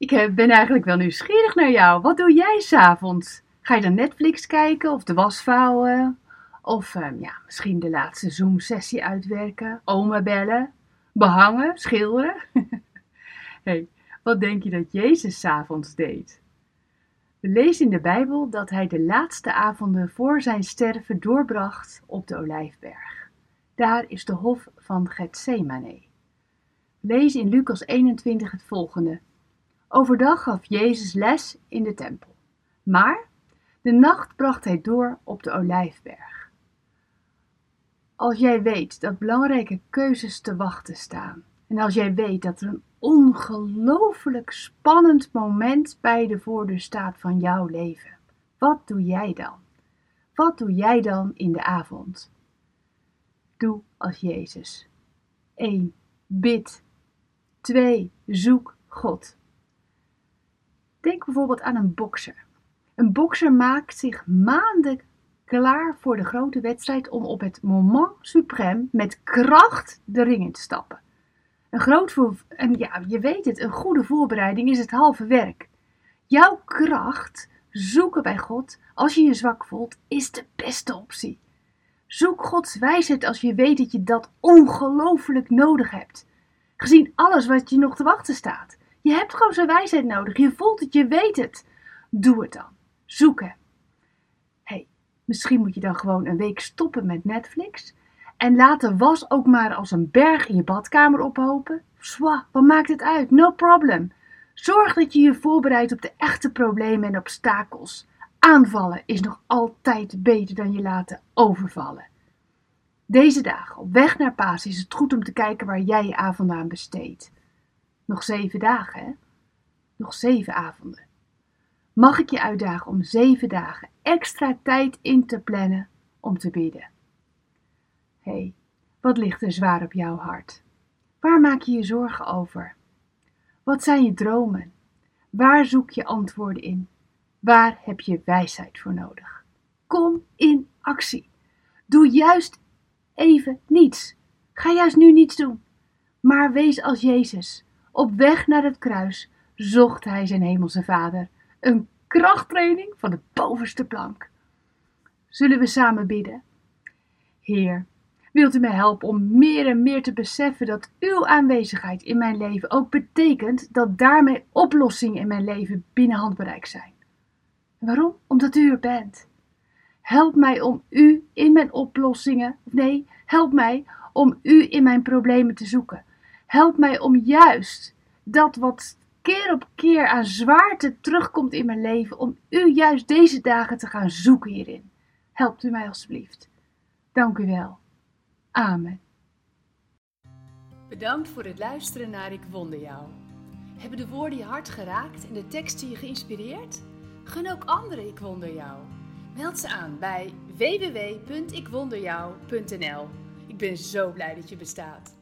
Ik eh, ben eigenlijk wel nieuwsgierig naar jou. Wat doe jij s'avonds? Ga je dan Netflix kijken of de was vouwen? Of ehm, ja, misschien de laatste Zoom-sessie uitwerken? Oma bellen? Behangen? Schilderen? hey, wat denk je dat Jezus s'avonds deed? We lezen in de Bijbel dat hij de laatste avonden voor zijn sterven doorbracht op de Olijfberg. Daar is de hof van Gethsemane. Lees in Lucas 21 het volgende. Overdag gaf Jezus les in de tempel, maar de nacht bracht hij door op de Olijfberg. Als jij weet dat belangrijke keuzes te wachten staan, en als jij weet dat er een ongelooflijk spannend moment bij de voordeur staat van jouw leven, wat doe jij dan? Wat doe jij dan in de avond? Doe als Jezus. 1. Bid. 2. Zoek God. Denk bijvoorbeeld aan een bokser. Een bokser maakt zich maanden klaar voor de grote wedstrijd om op het moment suprême met kracht de ring in te stappen. Een groot en ja, je weet het, een goede voorbereiding is het halve werk. Jouw kracht zoeken bij God als je je zwak voelt, is de beste optie. Zoek Gods wijsheid als je weet dat je dat ongelooflijk nodig hebt. Gezien alles wat je nog te wachten staat. Je hebt gewoon zijn wijsheid nodig. Je voelt het, je weet het. Doe het dan. Zoek hem. hey, misschien moet je dan gewoon een week stoppen met Netflix. En laat de was ook maar als een berg in je badkamer ophopen. Zwa, wat maakt het uit? No problem. Zorg dat je je voorbereidt op de echte problemen en obstakels. Aanvallen is nog altijd beter dan je laten overvallen. Deze dagen, op weg naar Paas, is het goed om te kijken waar jij je avond aan besteedt. Nog zeven dagen, hè? Nog zeven avonden. Mag ik je uitdagen om zeven dagen extra tijd in te plannen om te bidden? Hé, hey, wat ligt er zwaar op jouw hart? Waar maak je je zorgen over? Wat zijn je dromen? Waar zoek je antwoorden in? Waar heb je wijsheid voor nodig? Kom in actie. Doe juist even niets. Ga juist nu niets doen. Maar wees als Jezus. Op weg naar het kruis zocht hij zijn hemelse vader. Een krachttraining van de bovenste plank. Zullen we samen bidden? Heer, wilt u mij helpen om meer en meer te beseffen dat uw aanwezigheid in mijn leven ook betekent dat daarmee oplossingen in mijn leven binnen handbereik zijn? Waarom? Omdat u er bent. Help mij om u in mijn oplossingen, nee, help mij om u in mijn problemen te zoeken. Help mij om juist dat wat keer op keer aan zwaarte terugkomt in mijn leven, om u juist deze dagen te gaan zoeken hierin. Helpt u mij alstublieft. Dank u wel. Amen. Bedankt voor het luisteren naar Ik Wonder Jou. Hebben de woorden je hart geraakt en de teksten je geïnspireerd? Gun ook anderen Ik Wonder Jou. Meld ze aan bij www.ikwonderjou.nl. Ik ben zo blij dat je bestaat.